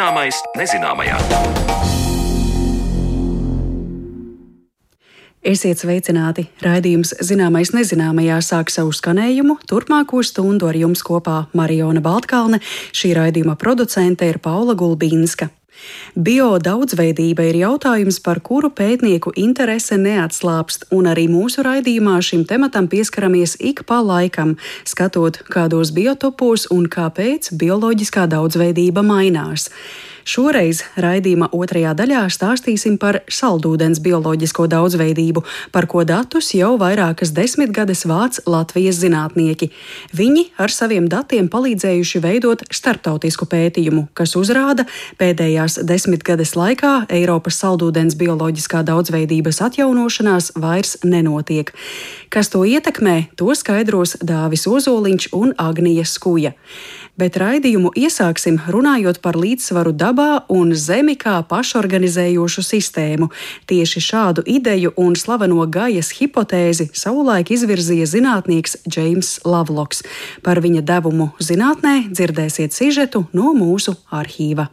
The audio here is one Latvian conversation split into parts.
Zināmais nezināmajā. Esiet sveicināti! Raidījums Zināmais nezināmajā sāk savu skanējumu. Turpmāko stundu ar jums kopā Mariona Baltkalne. Šī raidījuma producente ir Paula Gulbīnska. Bio daudzveidība ir jautājums, par kuru pētnieku interese neatslāpst, un arī mūsu raidījumā šim tematam pieskaramies ik pa laikam, skatot, kādos biotopos un kāpēc bioloģiskā daudzveidība mainās. Šoreiz raidījuma otrajā daļā stāstīsim par saldūdens bioloģisko daudzveidību, par ko datus jau vairākas desmitgades vāc Latvijas zinātnieki. Viņi ar saviem datiem palīdzējuši veidot starptautisku pētījumu, kas uzrāda, pēdējās desmitgades laikā Eiropas saldūdens bioloģiskā daudzveidības atjaunošanās vairs nenotiek. Kas to ietekmē, to skaidros Dāvis Ozoliņš un Agnija Skuja bet raidījumu iesāksim runājot par līdzsvaru dabā un zemi kā pašorganizējošu sistēmu. Tieši šādu ideju un slaveno gajas hipotēzi savulaik izvirzīja zinātnieks Džeims Lavloks. Par viņa devumu zinātnē dzirdēsiet sižetu no mūsu arhīva.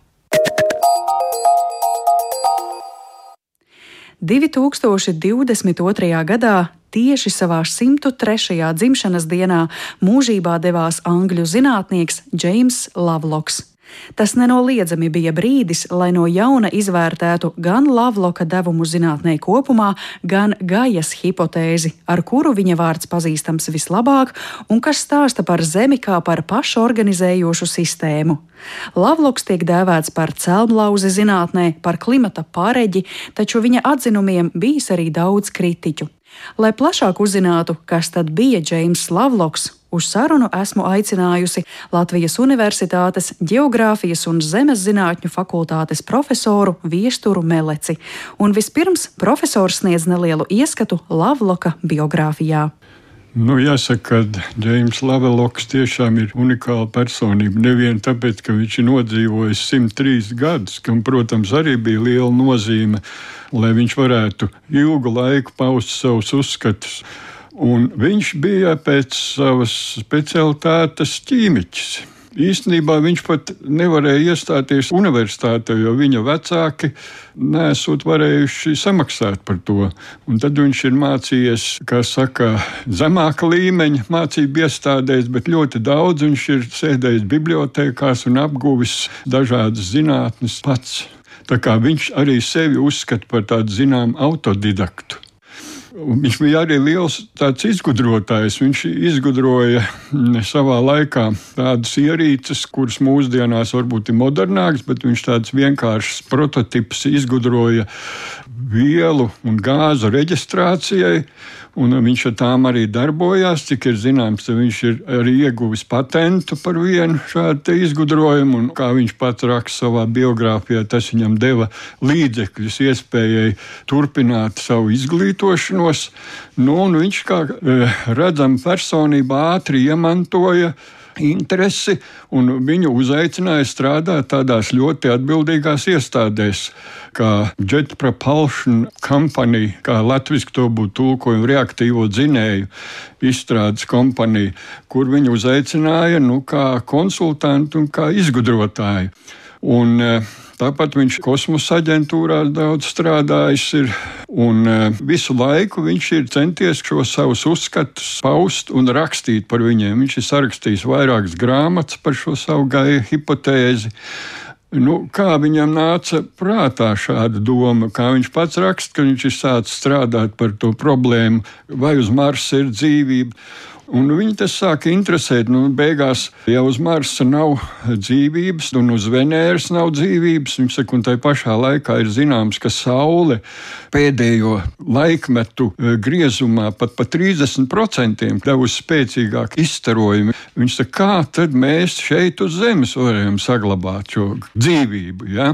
2022. gadā tieši savā 103. dzimšanas dienā mūžībā devās angļu zinātnieks Džeims Lavloks. Tas nenoliedzami bija brīdis, lai no jauna izvērtētu gan Lavloka devumu zinātnē kopumā, gan Gajas hipotēzi, ar kuru viņa vārds pazīstams vislabāk un kas stāsta par Zemi kā par pašorganizējošu sistēmu. Lavloks tiek dēvēts par celmlauzi zinātnē, par klimata pāreģi, taču viņa atzinumiem bijis arī daudz kritiķu. Lai plašāk uzzinātu, kas tad bija Džeims Lavloks, Uz sarunu esmu aicinājusi Latvijas Universitātes Geogrāfijas un Zemes zinātņu fakultātes profesoru Viesturu Meleci. Un vispirms profesors sniedz nelielu ieskatu Lavloka biogrāfijā. Nu, jāsaka, ka Džeims Laveloks tiešām ir unikāla personība. Nevien tāpēc, ka viņš ir nodzīvojis 103 gadus, kam, protams, arī bija liela nozīme, lai viņš varētu ilgu laiku paust savus uzskatus. Un viņš bija pēc savas specialitātes ķīmiķis. Īstenībā viņš pat nevarēja iestāties universitātē, jo viņa vecāki nesot varējuši samaksāt par to. Un tad viņš ir mācījies, kā saka, zemāka līmeņa mācību iestādēs, bet ļoti daudz viņš ir sēdējis bibliotekās un apguvis dažādas zinātnes pats. Tā kā viņš arī sevi uzskata par tādu zināmu autodidaktu. Viņš bija arī liels izgudrotājs. Viņš izgudroja mm, savā laikā tādas ierīces, kuras mūsdienās varbūt ir modernākas, bet viņš tāds vienkāršs prototyps izgudroja vielu un gāzu reģistrācijai. Un viņš ar tām arī darbojās. Cik ir zināms, viņš ir arī ieguvis patentu par vienu šādu izgudrojumu. Un, kā viņš pats raksta savā biogrāfijā, tas viņam deva līdzekļus iespējai turpināt savu izglītošanos. Nu, viņš kā eh, redzama personība ātri iemantoja interesi, un viņu uzaicināja strādāt tādās ļoti atbildīgās iestādēs, kā Jet Propulsion Company, kā latviešu to būtu tulkojumu reaktīvo dzinēju izstrādes kompānija, kur viņu uzaicināja nu, kā konsultantu un kā izgudrotāju. Un, uh, Tāpat viņš kosmosa aģentūrā daudz strādājis ir, un e, visu laiku viņš ir centies šos savus uzskatus paust un rakstīt par viņiem. Viņš ir sarakstījis vairākas grāmatas par šo savu gāju hipotēzi. Nu, kā viņam nāca prātā šāda doma, kā viņš pats raksta, ka viņš ir sācis strādāt par to problēmu, vai uz Marsa ir dzīvība. Un viņi tas sāka interesēt. Nu, beigās jau uz Marsa nav dzīvības, un uz Venēras nav dzīvības. Viņš saka, un tai pašā laikā ir zināms, ka Saule pēdējo laikmetu e, griezumā pat pa 30% devusi spēcīgāku izstarojumu. Viņš saka, kā tad mēs šeit uz Zemes varam saglabāt šo dzīvību? Ja?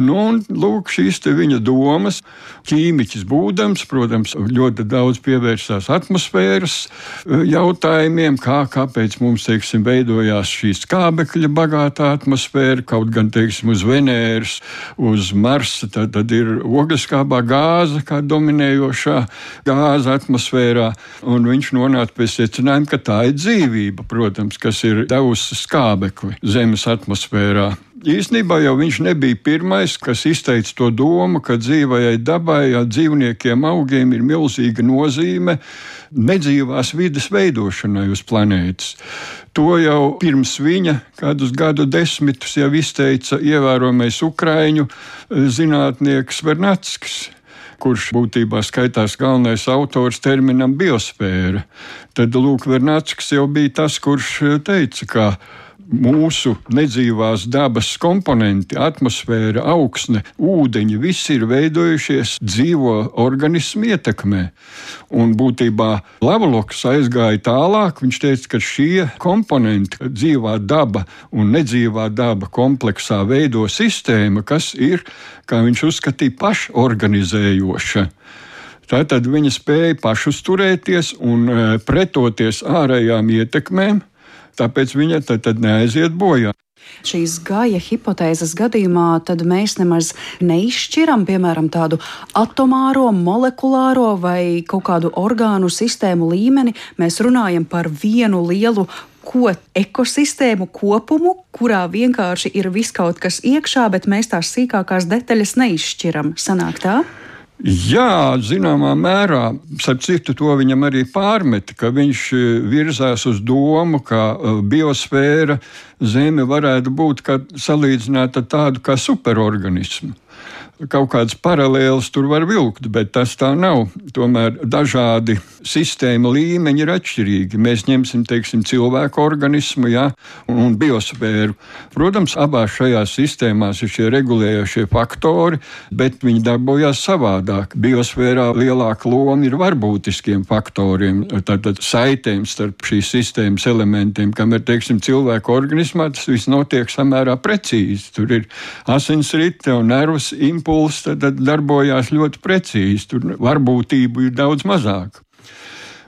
Nu, un, lūk, šīs viņa domas, ķīmiķis būdams, protams, ļoti daudz pievērsās atmosfēras eh, jautājumiem, kā, kāpēc mums, teiksim, veidojās šī skābekļa bagātā atmosfēra, kaut gan, teiksim, uz Venēras, uz Marsa, tad, tad ir ogliskābā gāze kā dominējošā gāze atmosfērā, viņš nonāca pie secinājuma, ka tā ir dzīvība, protams, kas ir devusi skābekli Zemes atmosfērā. Īsnībā jau viņš nebija pirmais, kas izteica to domu, ka dzīvajai dabai, dzīvniekiem, augiem ir milzīga nozīme nedzīvās vidas veidošanai uz planētas. To jau pirms viņa, kādus gadu desmitus, jau izteica ievērojamais ukraiņu eh, zinātnieks Vernatskis kurš būtībā skaitās galvenais autors terminam biosfēra. Tad Lūk, Vernatskis jau bija tas, kurš eh, teica, ka mūsu nedzīvās dabas komponenti, atmosfēra, augsne, ūdeņi, viss ir veidojušies dzīvo organismu ietekmē. Un būtībā Lavaloks aizgāja tālāk. Viņš teica, ka šie komponenti, dzīvā daba un nedzīvā daba kompleksā veido sistēmu, kas ir, kā viņš uzskatīja, pašorganizējoša. Tātad viņa spēja pašuzturēties un e, pretoties ārējām ietekmēm, tāpēc viņa tad, tad neaiziet bojā. Šīs gaja hipotēzes gadījumā mēs nemaz neizšķiram, piemēram, tādu atomāro, molekulāro vai kaut kādu orgānu sistēmu līmeni. Mēs runājam par vienu lielu ko ekosistēmu kopumu, kurā vienkārši ir viss kaut kas iekšā, bet mēs tās sīkākās detaļas neizšķiram. Sanāk tā? Jā, zināmā mērā, starp citu, to viņam arī pārmeta, ka viņš e, virzās uz domu, ka e, biosfēra Zeme varētu būt salīdzināta tādu kā superorganismu kaut kādas paralēlas tur var vilkt, bet tas tā nav. Tomēr dažādi sistēma līmeņi ir atšķirīgi. Mēs ņemsim, teiksim, cilvēku organismu ja, un biosfēru. Protams, abās šajās sistēmās ir šie regulējošie faktori, bet viņi darbojas savādāk. Biosfērā lielāka loma ir varbūtiskiem faktoriem, tātad saitēm starp šīs sistēmas elementiem, kamēr, teiksim, cilvēku organismā tas viss notiek samērā precīzi. Tur ir asinsrite un nervus impulsi impulss tad, tad darbojās ļoti precīzi. Tur varbūtību ir daudz mazāk.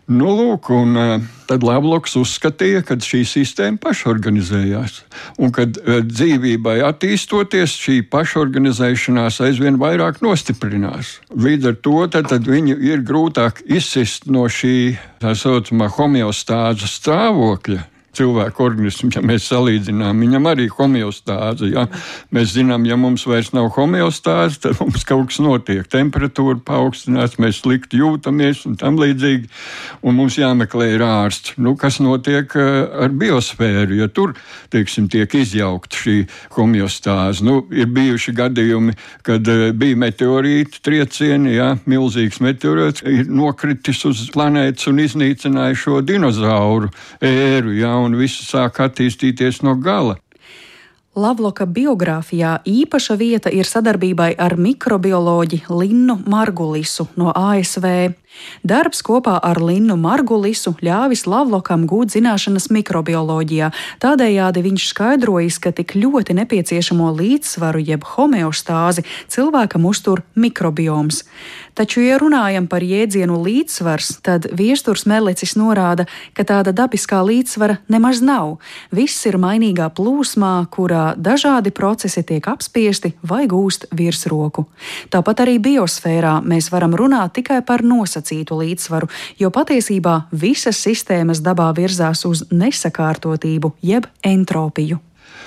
Nu, lūk, un uh, tad Lavloks uzskatīja, ka šī sistēma pašorganizējās, un ka uh, dzīvībai attīstoties, šī pašorganizēšanās aizvien vairāk nostiprinās. Līdz ar to tad, tad viņu ir grūtāk izsist no šī tā saucamā homeostāzes stāvokļa, cilvēku organismu, ja mēs salīdzinām, viņam arī ir homeostāze. Ja? Mēs zinām, ja mums vairs nav homeostāze, tad mums kaut kas notiek. Temperatūra paaugstinās, mēs slikti jūtamies un tam līdzīgi. Un mums jāmeklē ārsts, nu, kas notiek eh, ar biosfēru, ja tur teiksim, tiek izjaukta šī homeostāze. Nu, ir bijuši gadījumi, kad eh, bija meteorīti triecieni, ja? milzīgs meteorīts ir nokritis uz planētas un iznīcinājis šo dinozauru ēru. Ja? Un viss sāk attīstīties no gala. Lavloka biogrāfijā īpaša vieta ir sadarbībai ar mikrobioloģi Linnu Margulisu no ASV. Darbs kopā ar Linnu Margulisu ļāvis Lavlokam gūt zināšanas mikrobioloģijā. Tādējādi viņš skaidrojis, ka tik ļoti nepieciešamo līdzsvaru jeb homeostāzi cilvēkam uztur mikrobioms. Taču, ja runājam par jēdzienu līdzsvars, tad viesturs Melicis norāda, ka tāda dabiskā līdzsvara nemaz nav. Viss ir mainīgā plūsmā, kurā dažādi procesi tiek apspiesti vai gūst virsroku. Tāpat arī biosfērā mēs varam runāt tikai par nosacītu līdzsvaru, jo patiesībā visas sistēmas dabā virzās uz nesakārtotību jeb entropiju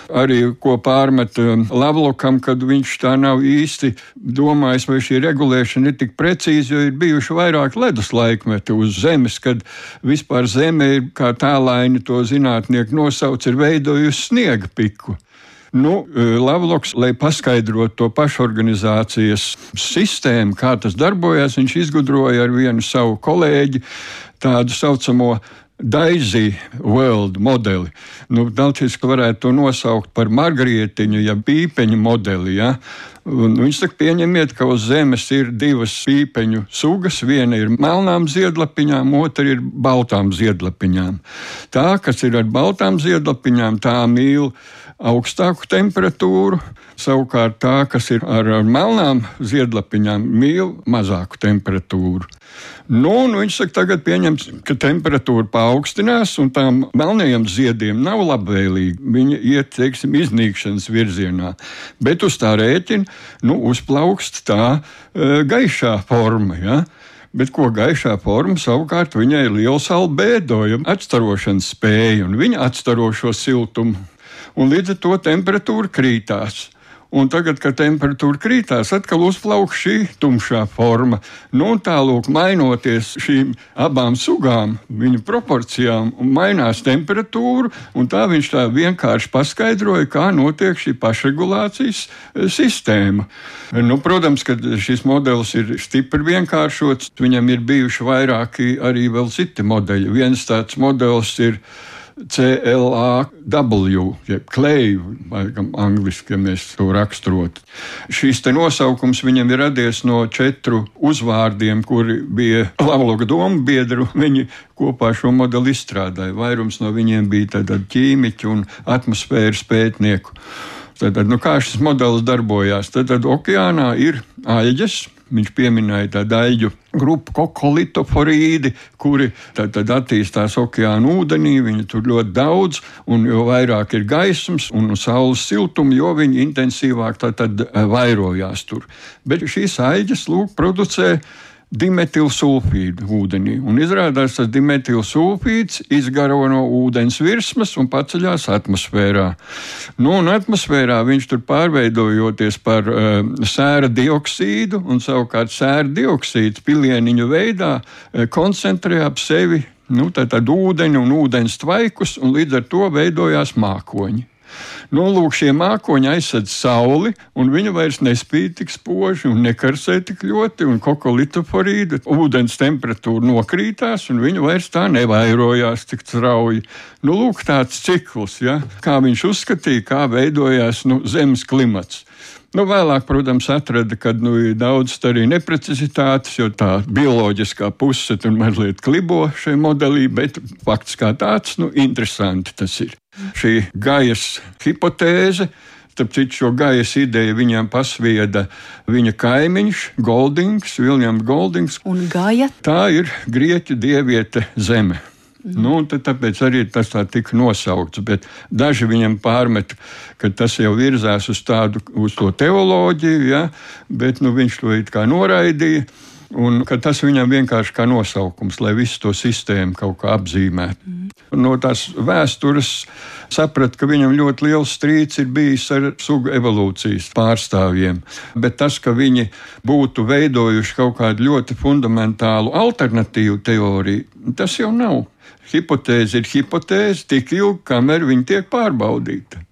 arī ko pārmet um, Lavlokam, kad viņš tā nav īsti domājis, vai šī regulēšana ir tik precīza, jo ir bijuši vairāk ledus laikmeti uz Zemes, kad vispār Zeme ir, kā tālaini to zinātnieki nosauc, ir veidojusi sniega piku. Nu, uh, Lavloks, lai paskaidrotu to pašorganizācijas sistēmu, kā tas darbojas, viņš izgudroja ar vienu savu kolēģi tādu saucamo Daisy World modeli. Nu, Dalčiski varētu to nosaukt par margarietiņu, ja pīpeņu modeli. Ja? Un viņš saka, pieņemiet, ka uz Zemes ir divas pīpeņu sugas. Viena ir melnām ziedlapiņām, otra ir baltām ziedlapiņām. Tā, kas ir ar baltām ziedlapiņām, tā mīl augstāku temperatūru. Savukārt tā, kas ir ar, melnām ziedlapiņām, mīl mazāku temperatūru. Nu, viņš saka, tagad pieņems, ka temperatūra paaugstinās, un tām melnajiem ziediem nav labvēlīgi. Viņi iet, teiksim, iznīkšanas virzienā. Bet uz tā rēķina nu, uzplaukst tā uh, gaišā forma. Ja? Bet ko gaišā forma savukārt viņai ir liels albēdo, atstarošanas spēja, un viņa atstaro šo siltumu un līdz ar to temperatūra krītās. Un tagad, kad temperatūra krītās, atkal uzplauk šī tumšā forma. Nu, tālāk, mainoties šīm abām sugām, viņu proporcijām, mainās temperatūra, tā viņš tā vienkārši paskaidroja, kā notiek šī pašregulācijas e, sistēma. Nu, protams, ka šis modelis ir stipri vienkāršots, viņam ir bijuši vairāki arī citi modeļi. Viens tāds modelis ir CLAW, jeb kleju, angļuiski, ja mēs to raksturotu. Šīs nosaukums viņam ir radies no četru uzvārdiem, kuri bija Lavloga domu biedru. Viņi kopā šo modeli izstrādāja. Vairums no viņiem bija ķīmiķi un atmosfēras pētnieku. Tad, nu, kā šis modelis darbojās? Tad, tad okeānā ir aļģes, Viņš pieminēja tādu daļu grupu kokolitoforīdi, kuri tad, tad attīstās okeāna ūdenī. Viņi tur ļoti daudz, un jo vairāk ir gaismas un saules siltuma, jo viņi intensīvāk tad, tad eh, vairojās tur. Bet šīs aiģes lūk producē dimetilsulfīdu ūdenī. Un izrādās, tas dimetilsulfīds izgaro no ūdens virsmas un paceļās atmosfērā. Nu, un atmosfērā viņš tur pārveidojoties par uh, sēra dioksīdu, un savukārt sēra dioksīds pilieniņu veidā uh, koncentrē ap sevi nu, tā, tad ūdeni un ūdens tvaikus, un līdz ar to veidojās mākoņi. Nu, lūk, šie mākoņi aizsedz sauli, un viņa vairs nespīd tik spoži un nekarsē tik ļoti, un kokolitoforīda ūdens temperatūra nokrītās, un viņa vairs tā nevairojās tik strauji. Nu, lūk, tāds cikls, ja? kā viņš uzskatīja, kā veidojās nu, Zemes klimats. Nu, vēlāk, protams, atrada, ka nu, ir daudz arī neprecizitātes, jo tā bioloģiskā puse tur mazliet klibo šajā modelī, bet fakts kā tāds, nu, interesanti tas ir. Šī gajas hipotēze. Starp citu, šo gaisa ideju viņam pasvieda viņa kaimiņš, Goldings, Viljams Goldings. Un Gaja? Tā ir grieķu dieviete zeme. Nu, tāpēc arī tas tā tika nosaukts. Bet daži viņam pārmet, ka tas jau virzās uz tādu uz to teoloģiju, ja, bet nu, viņš to it kā noraidīja. Un tas viņam vienkārši kā nosaukums, lai visu to sistēmu kaut kā apzīmētu. Mm. No tās vēstures sapratu, ka viņam ļoti liels strīds ir bijis ar sugu evolūcijas pārstāvjiem. Bet tas, ka viņi būtu veidojuši kaut kādu ļoti fundamentālu alternatīvu teoriju, tas jau nav. Hipotēze ir hipotēze tik ilgi, kamēr viņa tiek pārbaudīta.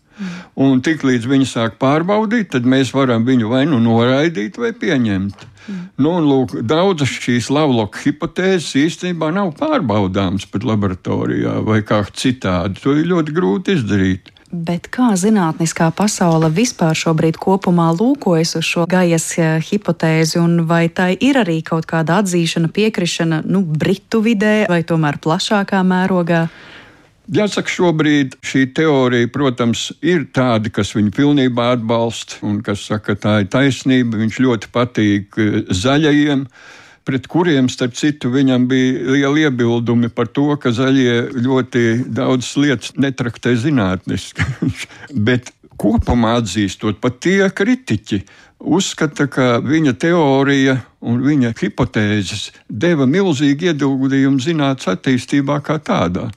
Un tiklīdz viņi sāk pārbaudīt, tad mēs varam viņu vai nu noraidīt, vai pieņemt. Mm. Nu, lūk, daudzas šīs lavloka hipotēzes īstenībā nav pārbaudāmas pat laboratorijā vai kā citādi. To ir ļoti grūti izdarīt. Bet kā zinātniskā pasaule vispār šobrīd kopumā lūkojas uz šo gajas eh, hipotēzi, un vai tai ir arī kaut kāda atzīšana, piekrišana nu, Britu vidē vai tomēr plašākā mērogā? Jāsaka, šobrīd šī teorija, protams, ir tāda, kas viņu pilnībā atbalsta un kas saka, ka tā ir taisnība. Viņš ļoti patīk eh, zaļajiem, pret kuriem, starp citu, viņam bija liela iebildumi par to, ka zaļie ļoti daudz lietas netraktē zinātniski. Bet kopumā atzīstot, pat tie kritiķi uzskata, ka viņa teorija un viņa hipotēzes deva milzīgu ieguldījumu zinātnīs attīstībā kā tādā.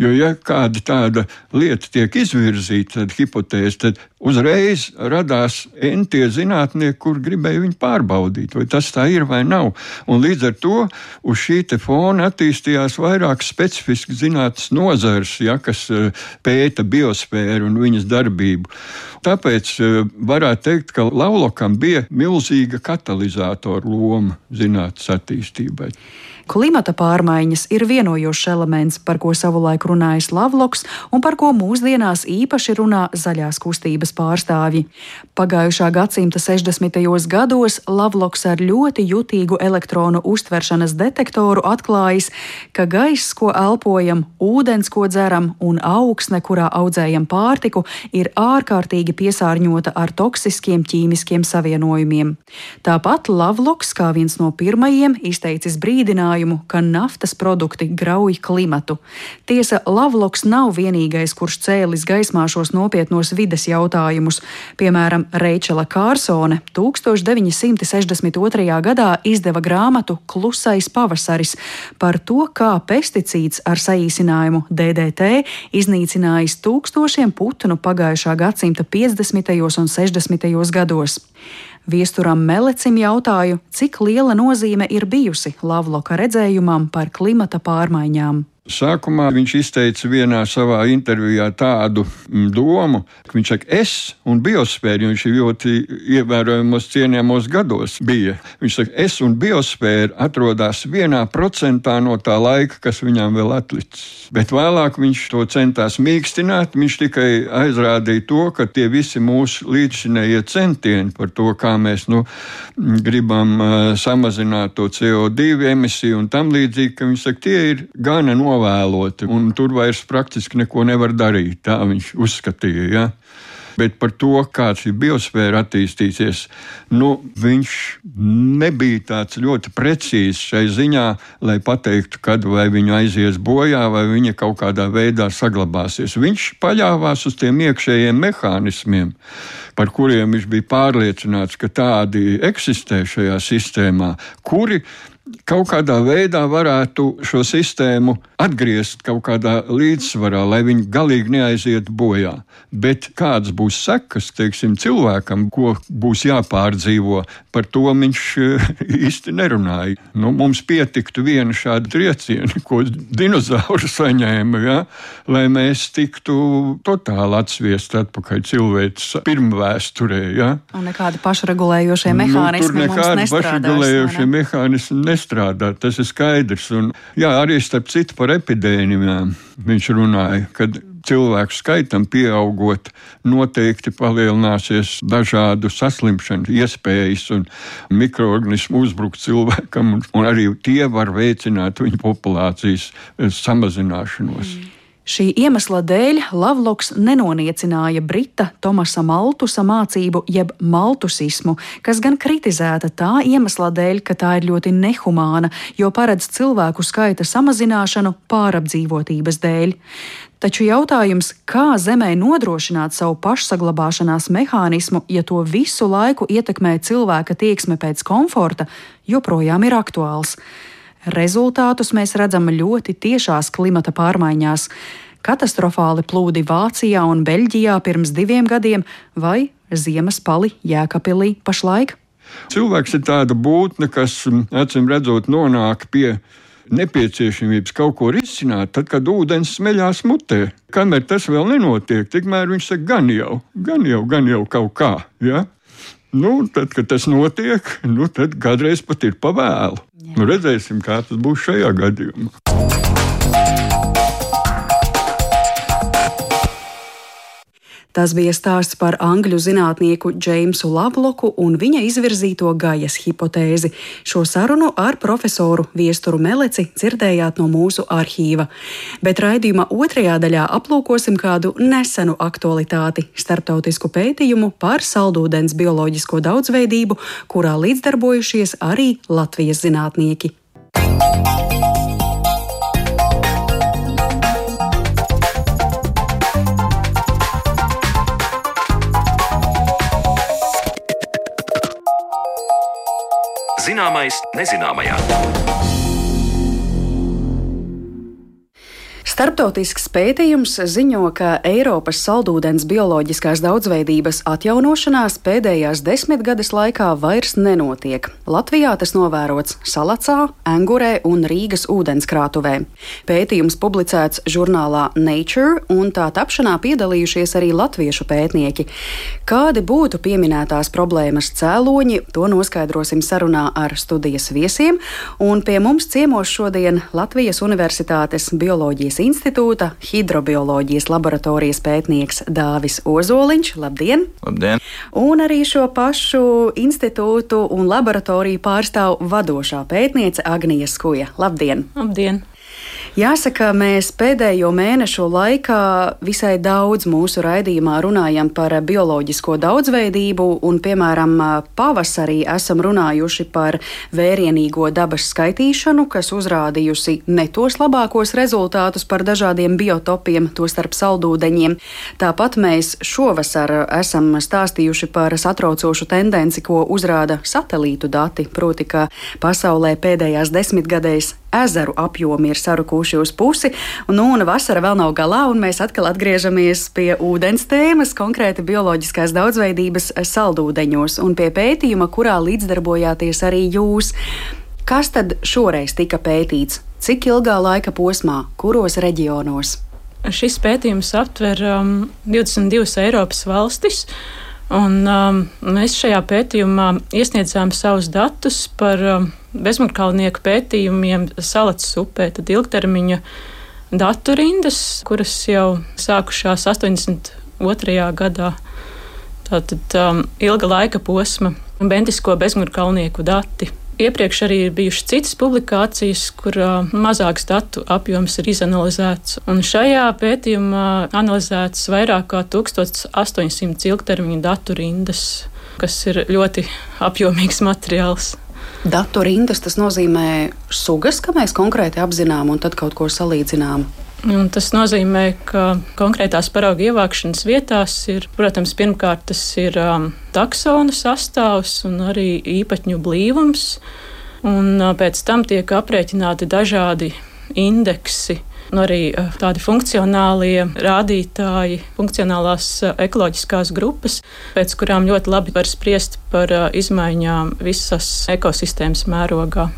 Jo, ja kāda tāda lieta tiek izvirzīta, tad hipotēze, tad uzreiz radās entie zinātnieki, kur gribēja viņu pārbaudīt, vai tas tā ir vai nav. Un līdz ar to uz šī fona attīstījās vairāk specifiski zinātnes nozars, ja, kas eh, pēta biosfēru un viņas darbību. Tāpēc eh, varētu teikt, ka Laulokam bija milzīga katalizatora loma zinātnes attīstībai. Klimata pārmaiņas ir vienojošs elements, par ko savulaik runājis Lavloks un par ko mūsdienās īpaši runā zaļās kustības pārstāvji. Pagājušā gadsimta 60. gados Lavloks ar ļoti jutīgu elektronu uztveršanas detektoru atklājis, ka gaiss, ko elpojam, ūdens, ko dzeram un augsne, kurā audzējam pārtiku, ir ārkārtīgi piesārņota ar toksiskiem ķīmiskiem savienojumiem. Tāpat Lavloks, kā viens no pirmajiem, izteicis brīdinājumu, secinājumu, ka naftas produkti grauj klimatu. Tiesa, Lavloks nav vienīgais, kurš cēlis gaismā šos nopietnos vides jautājumus. Piemēram, Reičela Kārsone 1962. gadā izdeva grāmatu Klusais pavasaris par to, kā pesticīds ar saīsinājumu DDT iznīcinājis tūkstošiem putnu pagājušā gadsimta 50. un 60. gados. Viesturam Melecim jautāju, cik liela nozīme ir bijusi Lavloka redzējumam par klimata pārmaiņām. Sākumā viņš izteica vienā savā intervijā tādu mm, domu, ka viņš saka, es un biosfēra, viņš ir ļoti ievērojamos cienījamos gados bija. Viņš saka, es un biosfēra atrodas vienā procentā no tā laika, kas viņam vēl atlicis. Bet vēlāk viņš to centās mīkstināt, viņš tikai aizrādīja to, ka tie visi mūsu līdzšinējie centieni par to, kā mēs nu, gribam uh, samazināt to CO2 emisiju un tam līdzīgi, ka viņš saka, tie ir gana novēloti novēloti, un tur vairs praktiski neko nevar darīt. Tā viņš uzskatīja. Ja? Bet par to, kā šī biosfēra attīstīsies, nu, viņš nebija tāds ļoti precīzs šai ziņā, lai pateiktu, kad vai viņa aizies bojā, vai viņa kaut kādā veidā saglabāsies. Viņš paļāvās uz tiem iekšējiem mehānismiem, par kuriem viņš bija pārliecināts, ka tādi eksistē šajā sistēmā, kuri kaut kādā veidā varētu šo sistēmu atgriezt kaut kādā līdzsvarā, lai viņi galīgi neaizietu bojā. Bet kādas būs sekas teiksim, cilvēkam, ko būs jāpārdzīvo, par to viņš eh, īsti nerunāja. Nu, mums pietiktu viena šāda trieciena, ko dinozauri saņēma, ja, lai mēs tiktu totāli atsviesti atpakaļ cilvēks pirmvēsturē. Ja. Un nekādi pašregulējošie mehānismi. Nu, tur nekādi pašregulējošie mehānismi nestrādā. Tas ir skaidrs. Un, jā, arī starp citu par epidēmijām viņš runāja, kad cilvēku skaitam pieaugot, noteikti palielināsies dažādu saslimšanu iespējas un mikroorganismu uzbrukt cilvēkam, un arī tie var veicināt viņa populācijas samazināšanos. Mm. Šī iemesla dēļ Lavloks nenoniecināja Brita Tomasa Maltusa mācību, jeb maltusismu, kas gan kritizēta tā iemesla dēļ, ka tā ir ļoti nehumāna, jo paredz cilvēku skaita samazināšanu pārapdzīvotības dēļ. Taču jautājums, kā Zemē nodrošināt savu pašsaglabāšanās mehānismu, ja to visu laiku ietekmē cilvēka tieksme pēc komforta, joprojām ir aktuāls. Rezultātus mēs redzam ļoti tiešās klimata pārmaiņās. Katastrofāli plūdi Vācijā un Beļģijā pirms diviem gadiem vai ziemas pali Jēkabīlī pašlaik. Cilvēks ir tāda būtne, kas acīm redzot nonāk pie nepieciešamības kaut ko risināt, tad, kad ūdens smeļās mutē. Kamēr tas vēl nenotiek, tikmēr viņš saka, gan jau, gan jau, gan jau kaut kā. Ja? Nu, tad, kad tas notiek, nu, tad kādreiz pat ir pavēlu. Nu, redzēsim, kā tas būs šajā gadījumā. Tas bija stāsts par angļu zinātnieku Džeimsu Lavloku un viņa izvirzīto gajas hipotēzi. Šo sarunu ar profesoru Viesturu Meleci dzirdējāt no mūsu arhīva. Bet raidījuma otrajā daļā aplūkosim kādu nesenu aktualitāti - starptautisku pētījumu par saldūdens bioloģisko daudzveidību, kurā līdzdarbojušies arī Latvijas zinātnieki. Zināmais nezināmajā. Starptautisks pētījums ziņo, ka Eiropas saldūdens bioloģiskās daudzveidības atjaunošanās pēdējās desmitgades laikā vairs nenotiek. Latvijā tas novērots Salacā, Angurē un Rīgas ūdenskrātuvē. Pētījums publicēts žurnālā Nature, un tā tapšanā piedalījušies arī latviešu pētnieki. Kādi būtu pieminētās problēmas cēloņi, to noskaidrosim sarunā ar studijas viesiem, un pie mums ciemos šodien Latvijas Universitātes bioloģijas institūta hidrobioloģijas laboratorijas pētnieks Dāvis Ozoliņš. Labdien! Labdien! Un arī šo pašu institūtu un laboratoriju pārstāv vadošā pētniece Agnija Skuja. Labdien! Labdien! Jāsaka, mēs pēdējo mēnešu laikā visai daudz mūsu raidījumā runājam par bioloģisko daudzveidību, un, piemēram, pavasarī esam runājuši par vērienīgo dabas skaitīšanu, kas uzrādījusi ne tos labākos rezultātus par dažādiem biotopiem, tostarp saldūdeņiem. Tāpat mēs šovasar esam stāstījuši par satraucošu tendenci, ko uzrāda satelītu dati, proti, ka pasaulē pēdējās desmitgadēs ezeru apjomi ir sarukuši uz pusi, un nu, un vasara vēl nav galā, un mēs atkal atgriežamies pie ūdens tēmas, konkrēti bioloģiskās daudzveidības saldūdeņos, un pie pētījuma, kurā līdzdarbojāties arī jūs. Kas tad šoreiz tika pētīts? Cik ilgā laika posmā, kuros reģionos? Šis pētījums aptver um, 22 Eiropas valstis. Un, um, mēs šajā pētījumā iesniedzām savus datus par um, bezmugurkalnieku pētījumiem Salacas upē, tad ilgtermiņa datu rindas, kuras jau sākušās 82. gadā. Tātad um, ilga laika posma bentisko bezmugurkalnieku dati. Iepriekš arī ir bijušas citas publikācijas, kur mazāks datu apjoms ir izanalizēts. Un šajā pētījumā analizētas vairāk kā 1800 ilgtermiņa datu rindas, kas ir ļoti apjomīgs materiāls. Datu rindas tas nozīmē sugas, ka mēs konkrēti apzinām un tad kaut ko salīdzinām. Un tas nozīmē, ka konkrētās paraugu ievākšanas vietās ir, protams, pirmkārt tas ir um, taksona sastāvs un arī īpatņu blīvums, un uh, pēc tam tiek aprēķināti dažādi indeksi un arī eh, tādi funkcionālie rādītāji, funkcionālās eh, ekoloģiskās grupas, pēc kurām ļoti labi var spriest par eh, izmaiņām visas ekosistēmas mērogā.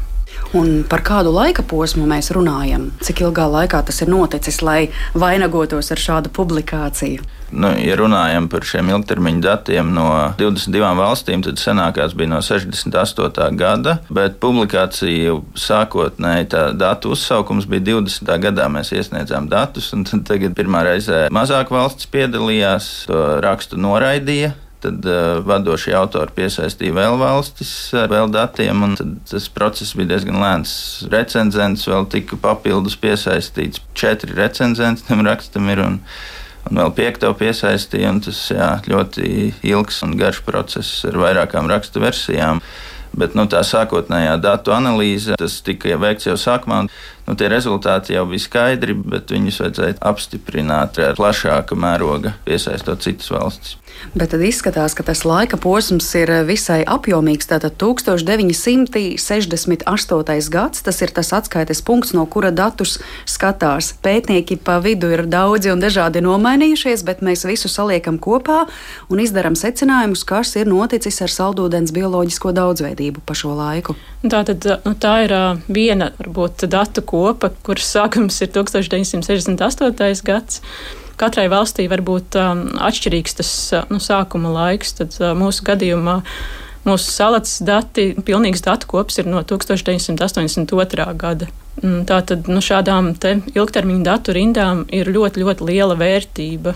Un par kādu laika posmu mēs runājam? Cik ilgā laikā tas ir noticis, lai vainagotos ar šādu publikāciju? Nu, ja runājam par šiem ilgtermiņa datiem no 22 valstīm, tad senākās bija no 68. gada, bet publikācija sākotnēji tā datu uzsaukums bija 20. gadā. Mēs iesniedzām datus, un tagad pirmā reize mazāk valsts piedalījās, to rakstu noraidīja. Tad uh, vadošie autori piesaistīja vēl valstis ar vēl datiem, un tas process bija diezgan lēns. Recenzents vēl tika papildus piesaistīts. Četri recenzenti tam rakstam ir. Un, un vēl piekto piesaistīja. Tas jā, ļoti ilgs un garš process ar vairākām rakstu versijām. Bet nu, tā sākotnējā datu analīze, tika veikts jau sākumā. Nu, tie rezultāti jau bija skaidri, bet viņus vajadzēja apstiprināt ar plašāka mēroga, piesaistot citas valstis. Bet tad izskatās, ka tas laika posms ir visai apjomīgs. Tātad 1968. gads, tas ir tas atskaites punkts, no kura datus skatās. Pētnieki pa vidu ir daudzi un dažādi nomainījušies, bet mēs visu saliekam kopā un izdarām secinājumus, kas ir noticis ar saldūdens bioloģisko daudzveidību pa šo laiku. Tā, tad, nu, tā ir viena varbūt datu kopa, kuras sākums ir 1968. gads katrai valstī var būt um, atšķirīgs tas nu, sākuma laiks. Tad uh, mūsu gadījumā mūsu salats dati, pilnīgs datu kops ir no 1982. gada. Mm, tātad nu, šādām ilgtermiņa datu rindām ir ļoti, ļoti liela vērtība.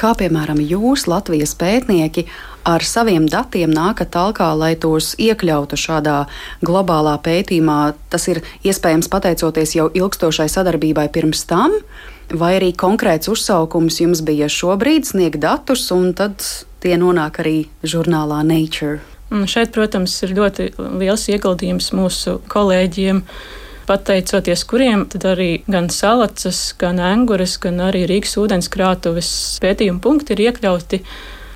Kā piemēram jūs, Latvijas pētnieki, ar saviem datiem nākat talkā, lai tos iekļautu šādā globālā pētījumā? Tas ir iespējams pateicoties jau ilgstošai sadarbībai pirms tam, vai arī konkrēts uzsaukums jums bija šobrīd sniegt datus, un tad tie nonāk arī žurnālā Nature. Un šeit, protams, ir ļoti liels ieguldījums mūsu kolēģiem, pateicoties kuriem arī gan salacas, gan angures, gan arī Rīgas ūdenskrātuves pētījuma punkti ir iekļauti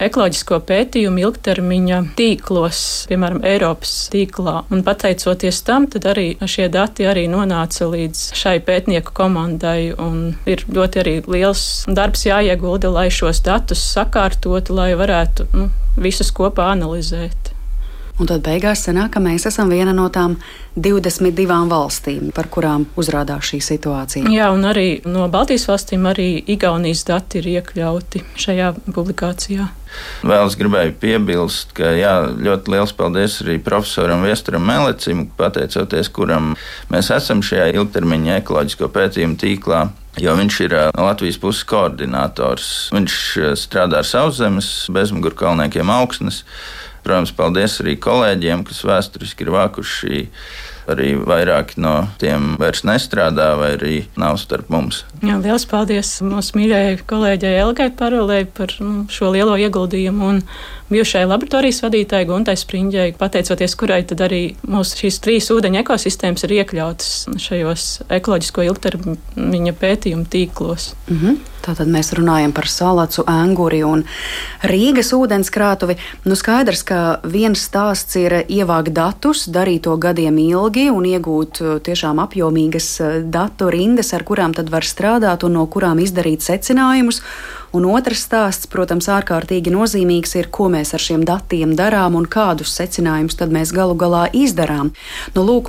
ekoloģisko pētījumu ilgtermiņa tīklos, piemēram, Eiropas tīklā. Un pateicoties tam, tad arī šie dati arī nonāca līdz šai pētnieku komandai. Ir ļoti arī liels darbs jāiegulda, lai šos datus sakārtotu, lai varētu nu, visus kopā analizēt. Un tad beigās sanāk, ka mēs esam viena no tām 22 valstīm, par kurām uzrādās šī situācija. Jā, un arī no Baltijas valstīm arī Igaunijas dati ir iekļauti šajā publikācijā. Vēl es gribēju piebilst, ka jā, ļoti liels paldies arī profesoram Viesturam Melecim, pateicoties kuram mēs esam šajā ilgtermiņa ekoloģisko pētījumu tīklā. Jo viņš ir Latvijas puses koordinators. Viņš strādā ar sauszemes bezmugurkalniekiem augstnes. Protams, paldies arī kolēģiem, kas vēsturiski ir vākuši arī vairāki no tiem vairs nestrādā vai arī nav starp mums. Jā, liels paldies mūsu mīļajai kolēģei Elgai Parolē par nu, šo lielo ieguldījumu un bijušajai laboratorijas vadītājai Guntai Spriņģai, pateicoties kurai tad arī mūsu šīs trīs ūdeņa ekosistēmas ir iekļautas šajos ekoloģisko ilgtermiņa pētījumu tīklos. Mm -hmm. Tātad mēs runājam par salacu, anguri un Rīgas ūdenskrātuvi. Nu skaidrs, ka viens stāsts ir ievākt datus, darīt to gadiem ilgi un iegūt uh, tiešām apjomīgas uh, datu rindas, ar kurām tad var strādāt un no kurām izdarīt secinājumus. Un otrs stāsts, protams, ārkārtīgi nozīmīgs ir, ko mēs ar šiem datiem darām un kādus secinājumus tad mēs galu galā izdarām. Nu, lūk,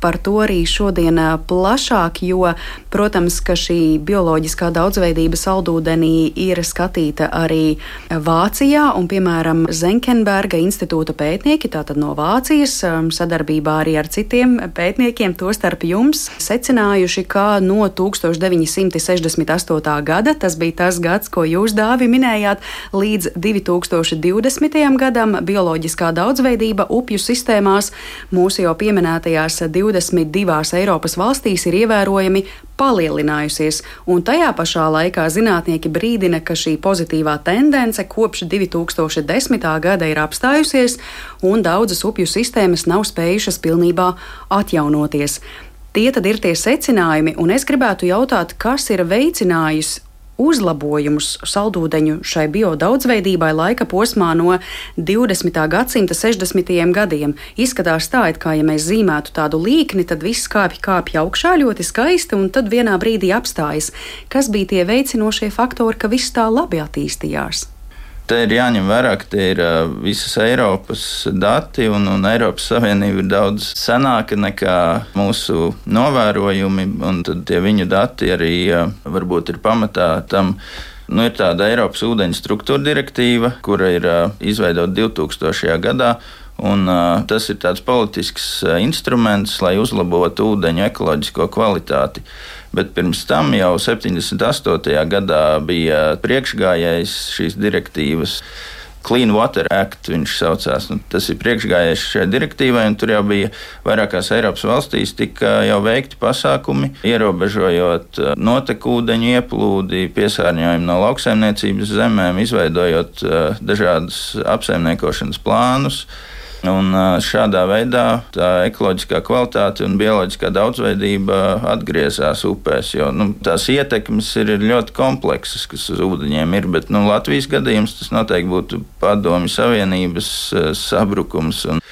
par to arī šodien plašāk, jo, protams, ka šī bioloģiskā daudzveidība saldūdenī ir skatīta arī Vācijā, un, piemēram, Zenkenberga institūta pētnieki, tātad no Vācijas, sadarbībā arī ar citiem pētniekiem, tostarp jums, secinājuši, ka no 1968. gada, tas bija tas gads, ko jūs, Dāvi, minējāt, līdz 2020. gadam bioloģiskā daudzveidība upju sistēmās mūsu jau pieminētajās 22 Eiropas valstīs ir ievērojami palielinājusies, un tajā pašā laikā zinātnieki brīdina, ka šī pozitīvā tendence kopš 2010. gada ir apstājusies, un daudzas upju sistēmas nav spējušas pilnībā atjaunoties. Tie tad ir tie secinājumi, un es gribētu jautāt, kas ir veicinājis uzlabojumus saldūdeņu šai biodaudzveidībai laika posmā no 20. gadsimta 60. gadiem. Izskatās tā, it kā ja mēs zīmētu tādu līkni, tad viss kāpj, kāpj augšā ļoti skaisti un tad vienā brīdī apstājas. Kas bija tie veicinošie faktori, ka viss tā labi attīstījās? Te ir jāņem vērā, ka tie ir visas Eiropas dati, un, un Eiropas Savienība ir daudz senāka nekā mūsu novērojumi, un tie viņu dati arī varbūt ir pamatā tam. Nu, ir tāda Eiropas ūdeņu struktūra direktīva, kura ir izveidota 2000. gadā. Un, uh, tas ir tāds politisks uh, instruments, lai uzlabotu ūdeņu ekoloģisko kvalitāti. Bet pirms tam jau 78. gadā bija priekšgājējs šīs direktīvas. Clean Water Act viņš saucās. Nu, tas ir priekšgājējis šai direktīvai, un tur jau bija vairākās Eiropas valstīs tika jau veikti pasākumi, ierobežojot notekūdeņu ieplūdi, piesārņojumu no lauksaimniecības zemēm, izveidojot dažādas apsaimniekošanas plānus. Un šādā veidā tā ekoloģiskā kvalitāte un bioloģiskā daudzveidība atgriezās upēs. Jo nu, tās ietekmes ir ļoti kompleksas, kas uz ūdeņiem ir. Bet nu, Latvijas gadījums tas noteikti būtu Padomju Savienības sabrukums. Un,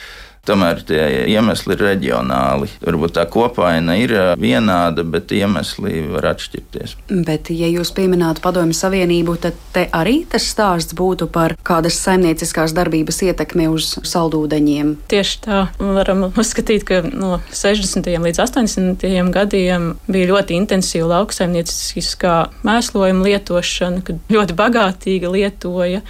Tomēr tie iemesli ir reģionāli. Varbūt tā kopaina ir vienāda, bet iemesli var atšķirties. Bet, ja jūs pieminētu Padomju Savienību, tad te arī tas stāsts būtu par kādas saimnieciskās darbības ietekmi uz saldūdeņiem. Tieši tā varam uzskatīt, ka no 60. līdz 80. gadiem bija ļoti intensīva lauksaimnieciskā mēslojuma lietošana, kad ļoti bagātīgi lietoja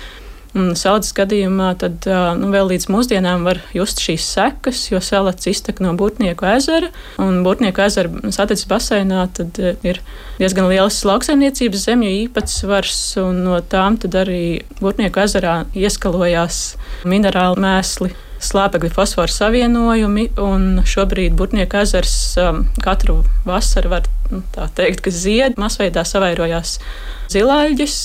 Saudas gadījumā tad nu, vēl līdz mūsdienām var just šīs sekas, jo salats iztek no Būtnieku ezera. Un Būtnieku ezera satiksmes baseinā tad ir diezgan liels lauksaimniecības zemju īpatsvars, un no tām arī Būtnieku ezerā ieskalojās minerāli mēsli slāpekļa fosforu savienojumi. Šobrīd Burtnieka ezers um, katru vasaru var nu, teikt, ka zied, masveidā savairojās zilāļģis.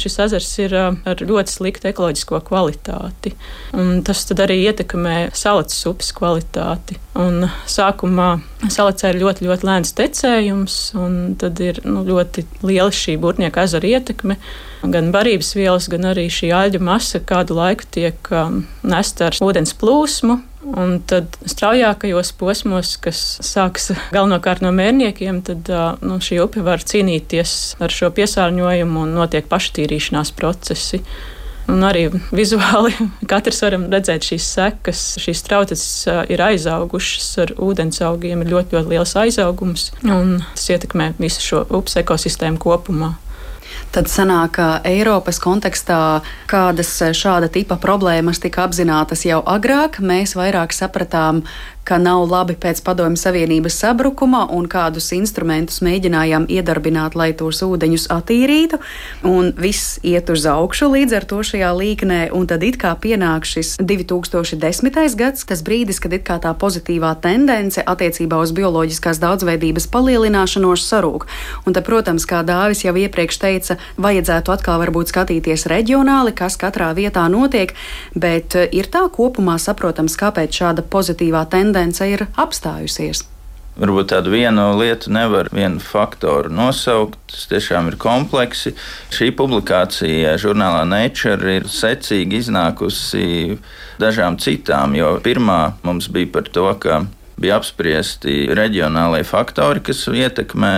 Šis ezers ir um, ar ļoti sliktu ekoloģisko kvalitāti. Un tas arī ietekmē salats upes kvalitāti. Un sākumā salacē ir ļoti, ļoti lēns tecējums, un tad ir nu, ļoti liela šī Burtnieka ezera ietekme gan barības vielas, gan arī šī aļģu masa kādu laiku tiek um, nesta ar ūdens plūsmu. Un tad straujākajos posmos, kas sākas galvenokārt no mērniekiem, tad uh, nu, šī upe var cīnīties ar šo piesārņojumu un notiek paštīrīšanās procesi. Un arī vizuāli katrs varam redzēt šīs sekas. Šīs trauces uh, ir aizaugušas ar ūdens augiem, ir ļoti, ļoti liels aizaugums, tas ietekmē visu šo upes ekosistēmu kopumā tad sanāk, ka Eiropas kontekstā kādas šāda tipa problēmas tika apzinātas jau agrāk. Mēs vairāk sapratām, ka nav labi pēc padomju Savienības sabrukuma un kādus instrumentus mēģinājām iedarbināt, lai tos ūdeņus attīrītu, un viss iet uz augšu līdz ar to šajā līknē, un tad it kā pienāk šis 2010. gads, tas brīdis, kad it kā tā pozitīvā tendence attiecībā uz bioloģiskās daudzveidības palielināšanos sarūk. Un tad, protams, kā Dāvis jau iepriekš teica, vajadzētu atkal varbūt skatīties reģionāli, kas katrā vietā notiek, bet eh, ir tā kopumā saprotams, kāpēc šāda pozitīvā tendence ir apstājusies. Varbūt tādu vienu lietu nevar vienu faktoru nosaukt. Tas tiešām ir kompleksi. Šī publikācija žurnālā Nature ir secīgi iznākusi dažām citām, jo pirmā mums bija par to, ka bija apspriesti reģionālie faktori, kas ietekmē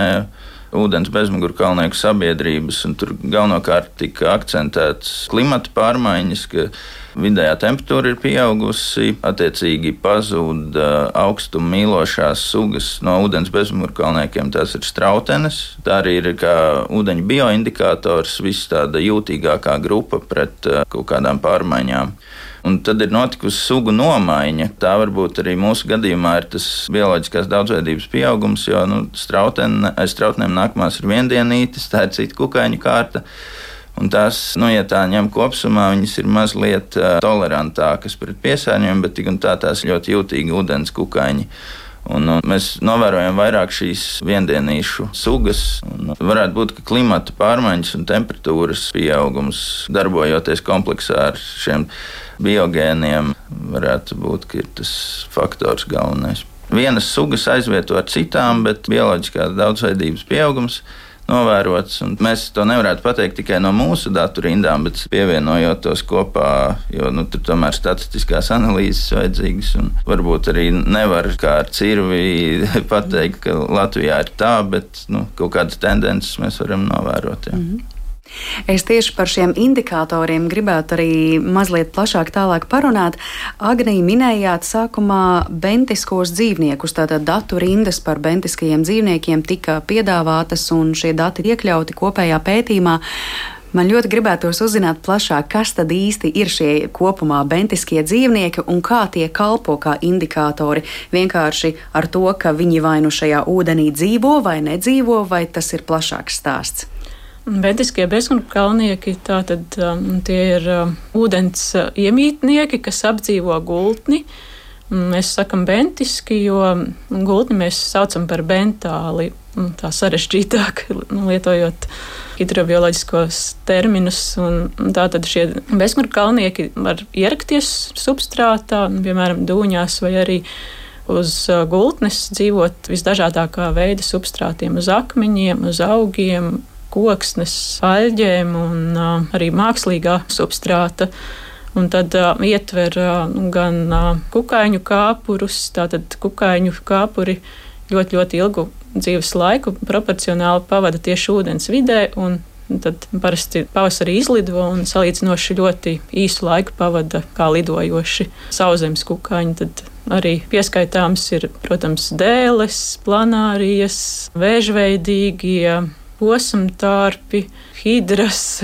ūdens bezmugurkalnieku sabiedrības, un tur galvenokārt tika akcentēts klimata pārmaiņas, ka vidējā temperatūra ir pieaugusi, attiecīgi pazūd augstumu mīlošās sugas no ūdens bezmugurkalniekiem, tās ir strautenes. Tā arī ir kā ūdeņu bioindikators, viss tāda jūtīgākā grupa pret kaut kādām pārmaiņām. Un tad ir notikusi sugu nomaiņa. Tā varbūt arī mūsu gadījumā ir tas bioloģiskās daudzveidības pieaugums, jo nu, strautene, aiz strautnēm nākamās ir viendienītes, tā ir cita kukaiņu kārta. Un tās, nu, ja tā ņem kopumā, viņas ir mazliet tolerantākas pret piesārņojumu, bet tik un tā tās ļoti jūtīgi ūdens kukaiņi. Un, un mēs novērojam vairāk šīs viendienīšu sugas. Varētu būt, ka klimata pārmaiņas un temperatūras pieaugums, darbojoties kompleksā ar šiem biogēniem, varētu būt tas faktors galvenais. Vienas sugas aizvieto ar citām, bet bioloģiskās daudzveidības pieaugums novērots. Mēs to nevarētu pateikt tikai no mūsu datu rindām, bet pievienojot tos kopā, jo nu, tur tomēr statistiskās analīzes vajadzīgas. Varbūt arī nevar kā ar cirvi pateikt, ka Latvijā ir tā, bet nu, kaut kādas tendences mēs varam novērot. Jā. Mm -hmm. Es tieši par šiem indikatoriem gribētu arī mazliet plašāk parunāt. Agnija minējāt sākumā bentiskos dzīvniekus, tātad datu rindas par bentiskajiem dzīvniekiem tika piedāvātas un šie dati iekļauti kopējā pētījumā. Man ļoti gribētos uzzināt plašāk, kas tad īsti ir šie kopumā bentiskie dzīvnieki un kā tie kalpo kā indikātori. Vienkārši ar to, ka viņi vai nu šajā ūdenī dzīvo vai nedzīvo, vai tas ir plašāks stāsts. Bediskie bezkonkalnieki tātad um, tie ir um, ūdens uh, iemītnieki, kas apdzīvo gultni. Mēs sakam bentiski, jo gultni mēs saucam par bentāli. Tā sarežģītāk lietojot hidrobioloģiskos terminus. Tātad šie bezkonkalnieki var ierakties substrātā, piemēram, dūņās vai arī uz uh, gultnes dzīvot visdažādākā veida substrātiem, uz akmeņiem, uz augiem, koksnes, aļģēm un arī mākslīgā substrāta. Un tad uh, ietver uh, gan uh, kukaiņu kāpurus, tātad kukaiņu kāpuri ļoti, ļoti ilgu dzīves laiku proporcionāli pavada tieši ūdens vidē. Tad parasti pavasarī izlido un salīdzinoši ļoti īsu laiku pavada kā lidojoši sauszemes kukaiņi. Tad arī pieskaitāms ir, protams, dēles, planārijas, vēžveidīgie posmtārpi, hidras.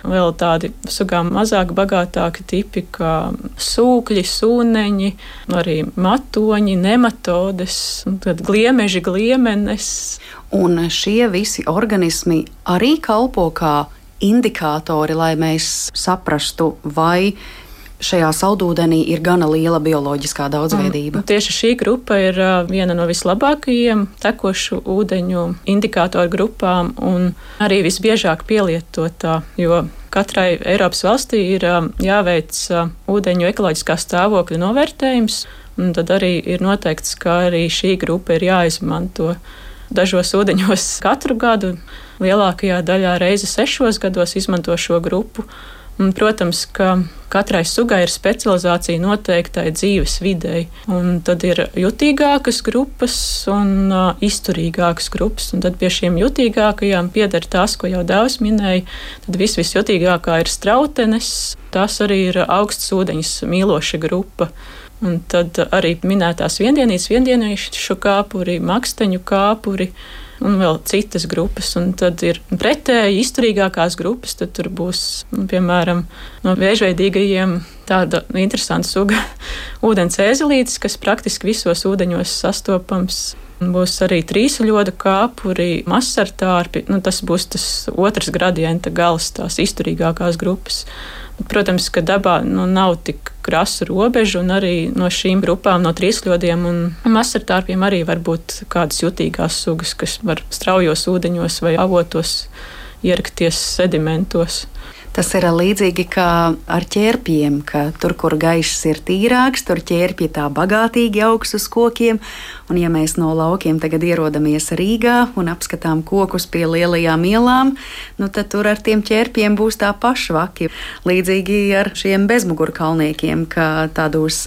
Vēl tādi sugām mazāk bagātāki tipi, kā sūkļi, sūneņi, arī matoņi, nematodes, gliemeži, gliemenes. Un šie visi organismi arī kalpo kā indikātori, lai mēs saprastu, vai šajā saldūdenī ir gana liela bioloģiskā daudzveidība. Un tieši šī grupa ir viena no vislabākajiem tekošu ūdeņu indikātoru grupām un arī visbiežāk pielietotā, jo katrai Eiropas valstī ir jāveic ūdeņu ekoloģiskā stāvokļa novērtējums, un tad arī ir noteikts, ka arī šī grupa ir jāizmanto dažos ūdeņos katru gadu. Lielākajā daļā reizi sešos gados izmanto šo grupu. Un, protams, ka katrai sugai ir specializācija noteiktai dzīves videi. Un tad ir jutīgākas grupas un uh, izturīgākas grupas. Un tad pie šīm jutīgākajām pieder tās, ko jau Dāvis minēja. Tad vis visjutīgākā ir strautenes. Tas arī ir augsts ūdeņas mīloša grupa. Un tad arī minētās viendienītas, viendienīšu kāpuri, maksteņu kāpuri un vēl citas grupas. Un tad ir pretēji izturīgākās grupas, tad tur būs, nu, piemēram, no vēžveidīgajiem tāda interesanta suga ūdens ēzelītes, kas praktiski visos ūdeņos sastopams. Būs arī trīsļodu kāpuri, masartārpi. Nu, tas būs tas otrs gradienta gals, tās izturīgākās grupas. Protams, ka dabā nu, nav tik krasa robeža, un arī no šīm grupām, no trīsļodiem un masartārpiem, arī var būt kādas jutīgās sugas, kas var straujos ūdeņos vai avotos ierakties sedimentos. Tas ir līdzīgi kā ar ķērpiem, ka tur, kur gaiss ir tīrāks, tur ķērpji tā bagātīgi augs uz kokiem. Un, ja mēs no laukiem tagad ierodamies Rīgā un apskatām kokus pie lielajām ielām, nu, tad tur ar tiem ķērpiem būs tā pašvaki. Līdzīgi ar šiem bezmugurkalniekiem, ka tādos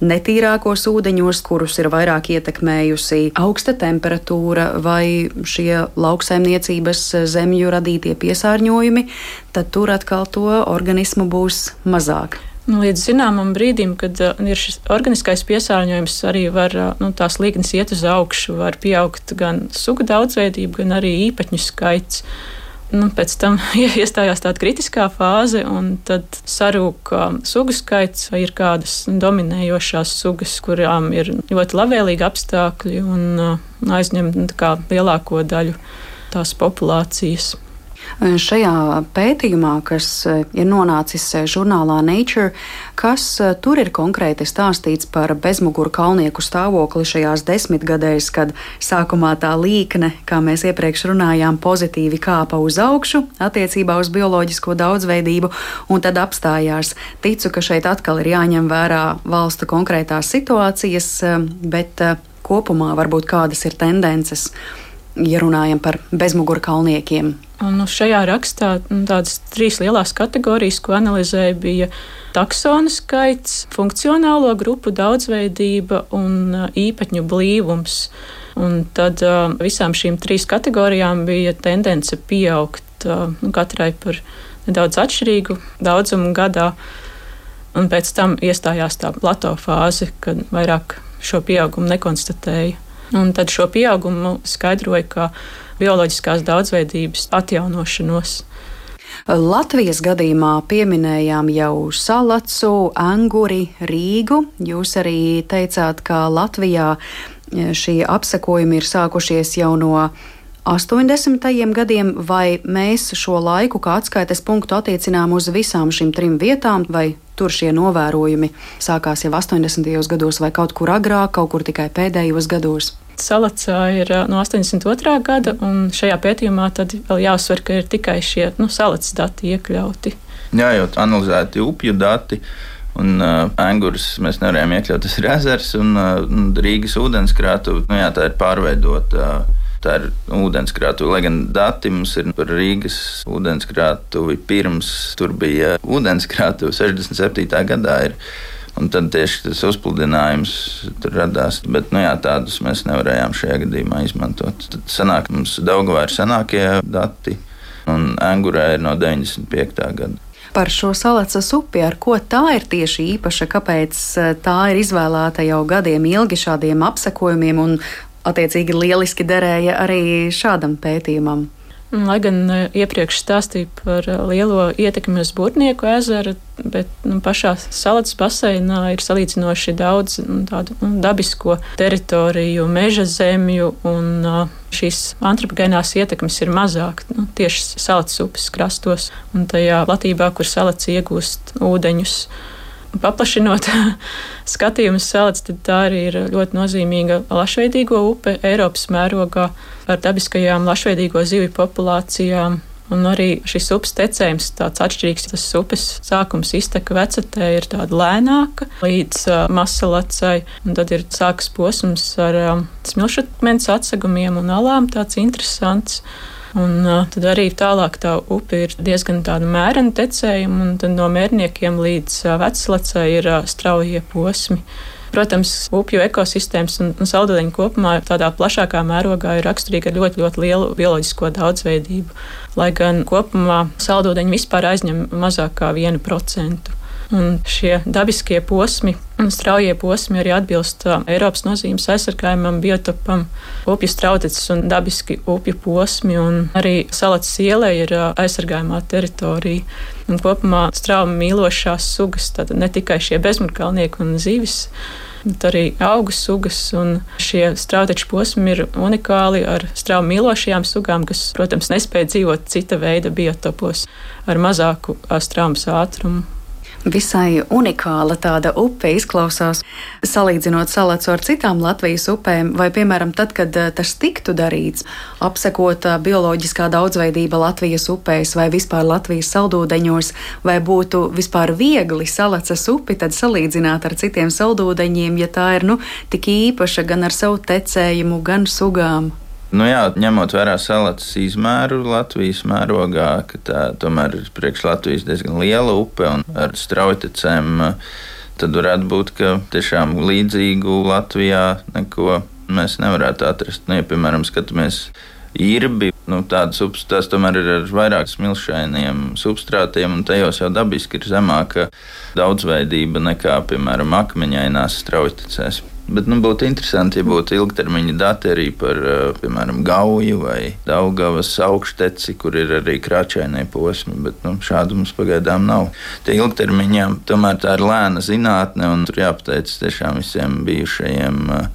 netīrākos ūdeņos, kurus ir vairāk ietekmējusi augsta temperatūra vai šie lauksaimniecības zemju radītie piesārņojumi, tad tur atkal to organismu būs mazāk. Nu, līdz zināmam brīdim, kad uh, ir šis organiskais piesārņojums, arī var uh, nu, tās līknes iet uz augšu, var pieaugt gan sugu daudzveidība, gan arī īpaņu skaits. Nu, pēc tam iestājās tāda kritiskā fāze, un tad sarūk um, sugu skaits. Ir kādas dominējošās sugas, kurām ir ļoti labvēlīgi apstākļi un uh, aizņem nu, lielāko daļu tās populācijas. Šajā pētījumā, kas e, ir nonācis e, žurnālā Nature, kas tur ir konkrēti stāstīts par bezmuguru kalnieku stāvokli šajās desmitgadēs, kad sākumā tā līkne, kā mēs iepriekš runājām, pozitīvi kāpa uz augšu attiecībā uz bioloģisko daudzveidību, un tad apstājās. Ticu, ka šeit atkal ir jāņem vērā valstu konkrētās situācijas, bet kopumā varbūt kādas ir tendences ja runājam par bezmuguru kalniekiem. Un nu, šajā rakstā nu, tādas trīs lielās kategorijas, ko analizēja, bija taksonu skaits, funkcionālo grupu daudzveidība un īpatņu blīvums. Un tad uh, visām šīm trīs kategorijām bija tendence pieaugt uh, katrai par nedaudz atšķirīgu daudzumu gadā. Un pēc tam iestājās tā plato fāze, kad vairāk šo pieaugumu nekonstatēja. Un tad šo pieaugumu skaidroja kā bioloģiskās daudzveidības atjaunošanos. Latvijas gadījumā pieminējām jau salacu, anguri, Rīgu. Jūs arī teicāt, ka Latvijā e, šie apsekojumi ir sākušies jau no 80. gadiem, vai mēs šo laiku kā atskaites punktu attiecinām uz visām šīm trim vietām, vai tur šie novērojumi sākās jau 80. gados, vai kaut kur agrāk, kaut kur tikai pēdējos gados? Salacā ir no 82. gada, un šajā pētījumā tad vēl jāuzsver, ka ir tikai šie nu, salacas dati iekļauti. Jā, jau analizēti upju dati. Un uh, angurus mēs nevarējām iekļaut. Tas ir ezers un uh, Rīgas ūdenskrātuve. Nu, jā, tā ir pārveidota. Uh, Tā ir ūdenskrātuve. Lai gan dati mums ir par Rīgas ūdenskrātuvi pirms tur bija ūdenskrātuve 67. gadā. Ir. Un tad tieši tas uzpludinājums tur radās. Bet nu, jā, tādus mēs nevarējām šajā gadījumā izmantot. Tad sanāk, mums Daugavā ir senākie dati, un Angurē ir no 95. gada par šo salacas upi, ar ko tā ir tieši īpaša, kāpēc eh, tā ir izvēlēta jau gadiem ilgi šādiem apsekojumiem un attiecīgi lieliski derēja arī šādam pētījumam. Lai gan e, iepriekš stāstīju par e, lielo ietekmi uz Burtnieku ezeru, bet nu, pašā salas baseinā ir salīdzinoši daudz nu, tādu nu, dabisko teritoriju, meža zemju, un uh, šīs antropogēnās ietekmes ir mazāk nu, tieši salas upes krastos un tajā platībā, kur salas iegūst ūdeņus paplašinot skatījumu salats, tad tā arī ir ļoti nozīmīga lašveidīgo upe Eiropas mērogā ar dabiskajām lašveidīgo zivju populācijām. Un arī šis upes tecējums tāds atšķirīgs. Tas upes sākums izteka vecatē ir tāda lēnāka līdz uh, masalacai, un tad ir sākas posms ar um, smilšakmens atsegumiem un alām tāds interesants. Un, uh, tad arī tālāk tā upe ir diezgan mērena tecējuma, un tad no mērniekiem līdz uh, veclacai ir uh, straujie posmi. Protams, upju ekosistēmas un, un saldūdeņu kopumā tādā plašākā mērogā ir raksturīga ar ļoti, ļoti lielu bioloģisko daudzveidību, lai gan kopumā saldūdeņi vispār aizņem mazāk kā 1%. Un šie dabiskie posmi Un straujie posmi arī atbilst uh, Eiropas nozīmes aizsargājumam, biotopam, upju strauteces un dabiski upju posmi. Un arī salats ielē ir uh, aizsargājumā teritorija. Un kopumā strauji mīlošās sugas, tad ne tikai šie bezmurkalnieki un zivis, bet arī augu sugas. Un šie strauteču posmi ir unikāli ar strauji mīlošajām sugām, kas, protams, nespēja dzīvot cita veida biotopos ar mazāku straumas ātrumu visai unikāla tāda upe izklausās. Salīdzinot salacu ar citām Latvijas upēm, vai, piemēram, tad, kad eh, tas tiktu darīts, apsekot eh, bioloģiskā daudzveidība Latvijas upēs vai vispār Latvijas saldūdeņos, vai būtu vispār viegli salacas upi tad salīdzināt ar citiem saldūdeņiem, ja tā ir, nu, tik īpaša gan ar savu tecējumu, gan sugām? Nu jā, ņemot vērā salātas izmēru Latvijas mērogā, ka tā tomēr ir priekš Latvijas diezgan liela upe un ar straujtecēm, tad varētu būt, ka tiešām līdzīgu Latvijā neko mēs nevarētu atrast. Nu, ja, piemēram, skatāmies īrbi, nu, tādas tās tomēr ir ar vairāk smilšainiem substrātiem, un tajos jau dabiski ir zemāka daudzveidība nekā, piemēram, akmeņainās straujtecēs. Bet nu, būtu interesanti, ja būtu ilgtermiņa dati arī par, eh, piemēram, Gauju vai Daugavas augšteci, kur ir arī krāčainie posmi, bet nu, šādu mums pagaidām nav. Tie ilgtermiņā tomēr tā ir lēna zinātne, un tur jāpateic tiešām visiem bijušajiem eh,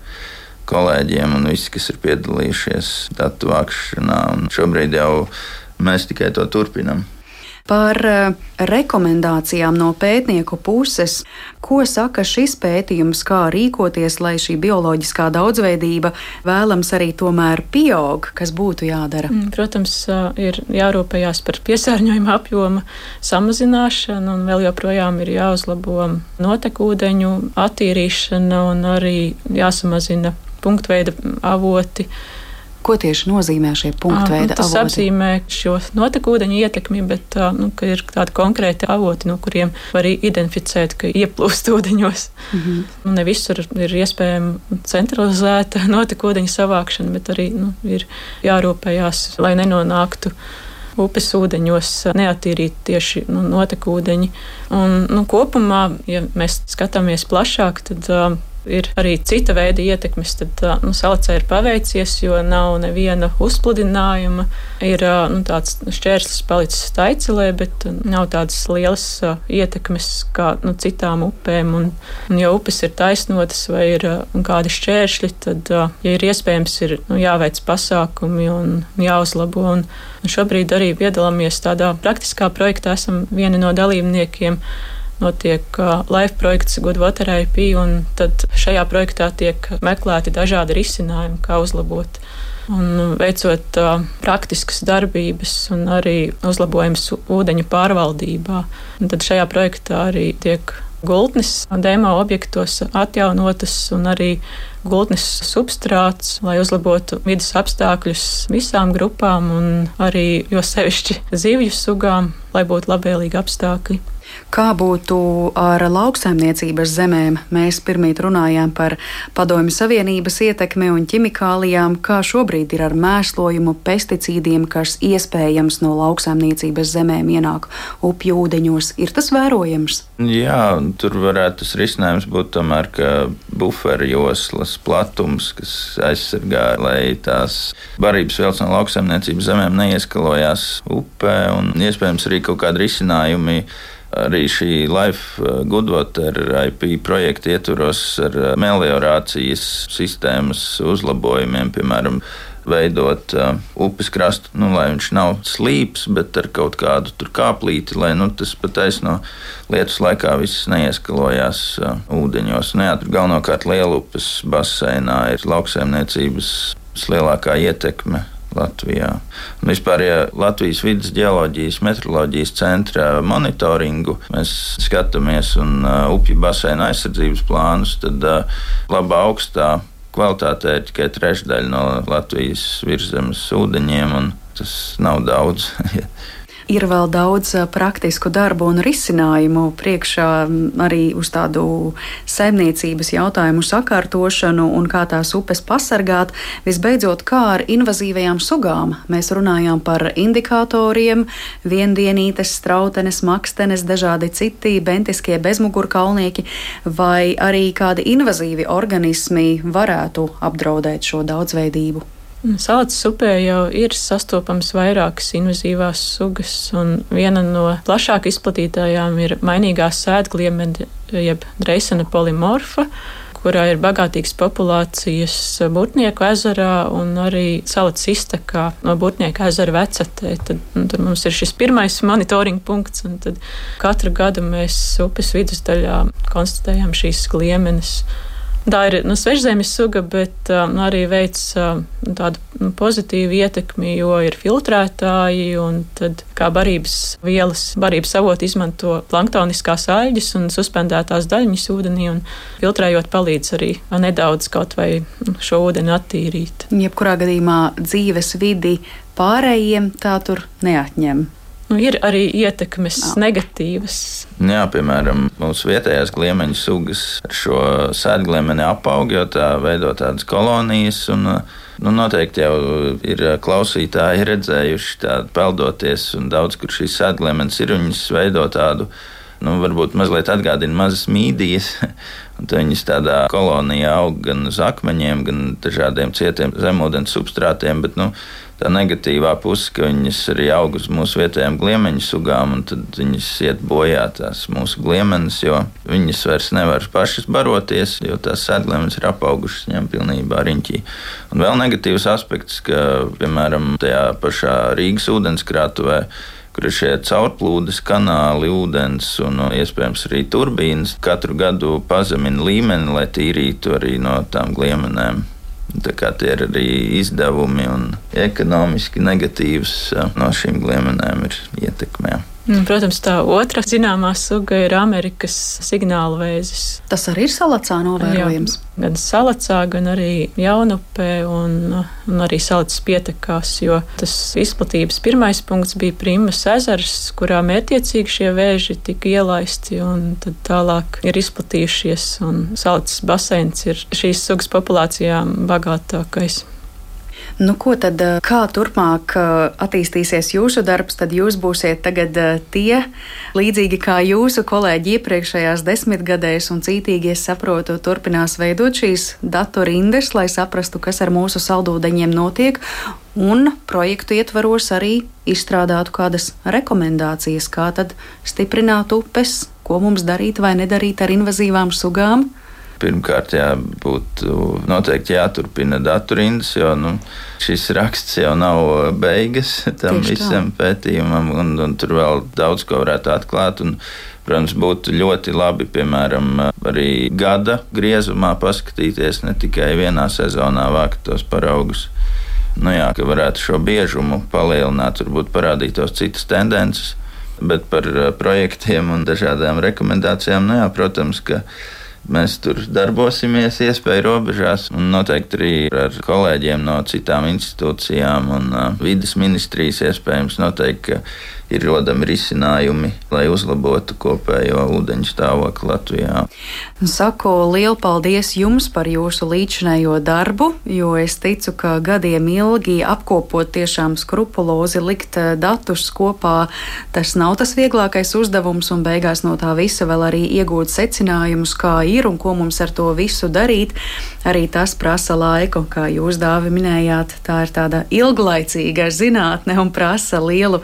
kolēģiem un visi, kas ir piedalījušies datu vākšanā. Šobrīd jau mēs tikai to turpinām. Par eh, rekomendācijām no pētnieku puses, ko saka šis pētījums, kā rīkoties, lai šī bioloģiskā daudzveidība vēlams arī tomēr pieaug, kas būtu jādara? Mm, protams, ir jārūpējās par piesārņojuma apjoma samazināšanu, un vēl joprojām ir jāuzlabo notekūdeņu attīrīšana un arī jāsamazina punktveida avoti Ko tieši nozīmē šie punktveida avoti? Tas apzīmē šo notekūdeņu ietekmi, bet nu, ir tādi konkrēti avoti, no kuriem var identificēt, ka ieplūst ūdeņos. Mm -hmm. Ne visur ir iespējama centralizēta notekūdeņu savākšana, bet arī nu, ir jārūpējās, lai nenonāktu upes ūdeņos neatīrīt tieši nu, notekūdeņi. Un, nu, kopumā, ja mēs skatāmies plašāk, tad uh, ir arī cita veida ietekmes, tad nu, salicē ir paveicies, jo nav neviena uzpludinājuma. Ir nu, tāds šķērslis palicis taicelē, bet nav tādas lielas ietekmes kā nu, citām upēm. Un, un, ja upes ir taisnotas vai ir kādi šķēršļi, tad, ja ir iespējams, ir nu, jāveic pasākumi un jāuzlabo. Un, un šobrīd arī piedalāmies tādā praktiskā projektā, esam vieni no dalībniekiem notiek live projekts Goodwater IP, un tad šajā projektā tiek meklēti dažādi risinājumi, kā uzlabot. Un veicot uh, praktiskas darbības un arī uzlabojums ūdeņu pārvaldībā. Un tad šajā projektā arī tiek gultnes demo objektos atjaunotas un arī gultnes substrāts, lai uzlabotu vidas apstākļus visām grupām un arī jo sevišķi zivju sugām, lai būtu labvēlīgi apstākļi. Kā būtu ar lauksaimniecības zemēm? Mēs pirmīt runājām par Padomju Savienības ietekmi un ķimikālijām, kā šobrīd ir ar mēslojumu, pesticīdiem, kas iespējams no lauksaimniecības zemēm ienāk upju ūdeņos. Ir tas vērojams? Jā, tur varētu tas risinājums būt tomēr, ka buferu joslas platums, kas aizsargā, lai tās barības vielas no lauksaimniecības zemēm neieskalojās upē, un iespējams arī kaut kādi risinājumi arī šī Life uh, Goodwater IP projekta ietvaros ar uh, meliorācijas sistēmas uzlabojumiem, piemēram, veidot uh, upes krastu, nu, lai viņš nav slīps, bet ar kaut kādu kāplīti, lai nu, tas pataisno lietus laikā viss neieskalojās uh, ūdeņos. Tur galvenokārt lielupes baseinā ir lauksaimniecības lielākā ietekme Latvijā. Un vispār, ja Latvijas vidas geoloģijas, meteoroloģijas centra monitoringu mēs skatāmies un uh, upju basēna aizsardzības plānus, tad uh, labā augstā kvalitātē ir tikai trešdaļa no Latvijas virsmas ūdeņiem, un tas nav daudz. Ir vēl daudz praktisku darbu un risinājumu priekšā arī uz tādu saimniecības jautājumu sakārtošanu un kā tās upes pasargāt. Visbeidzot, kā ar invazīvajām sugām. Mēs runājām par indikatoriem, viendienītes, strautenes, makstenes, dažādi citi bentiskie bezmugurkalnieki vai arī kādi invazīvi organismi varētu apdraudēt šo daudzveidību. Salātas upē jau ir sastopams vairākas invazīvās sugas, un viena no plašāk izplatītājām ir mainīgā sēdgliemene, jeb dreisena polimorfa, kurā ir bagātīgas populācijas Burtnieku ezerā un arī salats iztekā no Burtnieku ezera vecatē. Tad, nu, tad mums ir šis pirmais monitoringa punkts, un tad katru gadu mēs upes vidusdaļā konstatējam šīs gliemenes. Tā ir nu, svešzemes suga, bet um, arī veic um, tādu nu, pozitīvu ietekmi, jo ir filtrētāji un tad kā barības vielas, barības avotu izmanto planktoniskās aļģes un suspendētās daļņas ūdenī un filtrējot palīdz arī nedaudz kaut vai nu, šo ūdeni attīrīt. Jebkurā gadījumā dzīves vidi pārējiem tā tur neatņem. Nu, ir arī ietekmes Jā. negatīvas. Jā, piemēram, mūsu vietējās gliemeņa sugas ar šo sēdgliemeni apaug, jo tā veido tādas kolonijas. Un, Nu, noteikti jau ir klausītāji redzējuši tādu peldoties, un daudz kur šīs sēdgliemenes ir. Viņas veido tādu, nu, varbūt mazliet atgādina mazas mīdijas. Viņas tādā kolonijā aug gan uz akmeņiem, gan dažādiem cietiem zemūdens substrātiem. Bet, nu, tā negatīvā puse, ka viņas arī aug uz mūsu vietējām gliemeņu sugām, un tad viņas iet bojā tās mūsu gliemenes, jo viņas vairs nevar pašas baroties, jo tās sēdgliemenes ir apaugušas viņām pilnībā riņķī. Un vēl negatīvs aspekts, ka, piemēram, tajā pašā Rīgas ūdenskrātuvē kur ir šie caurplūdes kanāli, ūdens un iespējams arī turbīnas. Katru gadu pazemina līmeni, lai tīrītu arī no tām gliemenēm. Tie ir arī izdevumi un ekonomiski negatīvs no šīm gliemenēm ir ietekmē. Nu, protams, tā otra zināmā suga ir Amerikas signāla vēzis. Tas arī ir salacā novērojams. Jā, gan salacā, gan arī jaunupē un, un arī salacas pietekās, jo tas izplatības pirmais punkts bija Primas ezers, kurā mērķiecīgi šie vēži tika ielaisti un tad tālāk ir izplatījušies un salacas baseins ir šīs sugas populācijām bagātākais. Nu, ko tad, eh, kā turpmāk eh, attīstīsies jūsu darbs, tad jūs būsiet tagad eh, tie, līdzīgi kā jūsu kolēģi iepriekšējās desmitgadēs un cītīgi, es saprotu, turpinās veidot šīs datu rindas, lai saprastu, kas ar mūsu saldūdeņiem notiek, un projektu ietvaros arī izstrādātu kādas rekomendācijas, kā tad stiprināt upes, ko mums darīt vai nedarīt ar invazīvām sugām. Pirmkārt, jā, būtu noteikti jāturpina datorindas, jo nu, šis raksts jau nav beigas tam Tieši visam tā. pētījumam, un, un tur vēl daudz ko varētu atklāt. Un, Protams, būtu ļoti labi, piemēram, arī gada griezumā paskatīties, ne tikai vienā sezonā vākt tos paraugus. Nu jā, ka varētu šo biežumu palielināt, varbūt parādītos citas tendences, bet par projektiem un dažādām rekomendācijām, nu jā, protams, ka Mēs tur darbosimies, iespēju robežās, un noteikti arī ar kolēģiem no citām institūcijām un uh, vidas ministrijas iespējams noteikti ir rodami risinājumi, lai uzlabotu kopējo ūdeņu stāvokli Latvijā. Saku lielu paldies jums par jūsu līdzinējo darbu, jo es ticu, ka gadiem ilgi apkopot tiešām skrupulozi, likt eh, datus kopā, tas nav tas vieglākais uzdevums, un beigās no tā visa vēl arī iegūt secinājumus, kā ir un ko mums ar to visu darīt. Arī tas prasa laiku, kā jūs dāvi minējāt, tā ir tāda ilglaicīga zinātne un prasa lielu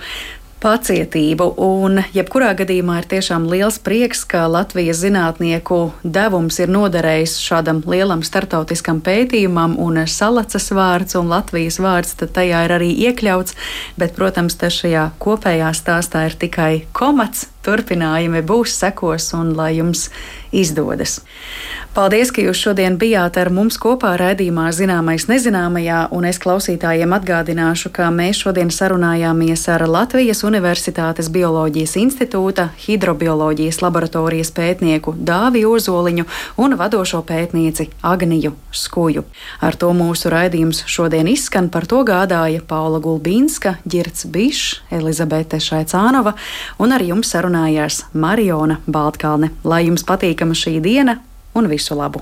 pacietību. Un, jebkurā gadījumā ir tiešām liels prieks, ka Latvijas zinātnieku devums ir noderējis šādam lielam startautiskam pētījumam, un salacas vārds un Latvijas vārds tajā ir arī iekļauts. Bet, protams, tas šajā kopējā stāstā ir tikai komats turpinājumi būs, sekos un lai jums izdodas. Paldies, ka jūs šodien bijāt ar mums kopā raidījumā Zināmais nezināmajā, un es klausītājiem atgādināšu, ka mēs šodien sarunājāmies ar Latvijas Universitātes Bioloģijas institūta hidrobioloģijas laboratorijas pētnieku Dāvi Ozoliņu un vadošo pētnieci Agniju Skuju. Ar to mūsu raidījums šodien izskan, par to gādāja Paula Gulbīnska, Girts Bišs, Elizabete Šaicānova un ar jums sarunājās Mariona Baltkalne. Lai jums patīkama šī diena un visu labu!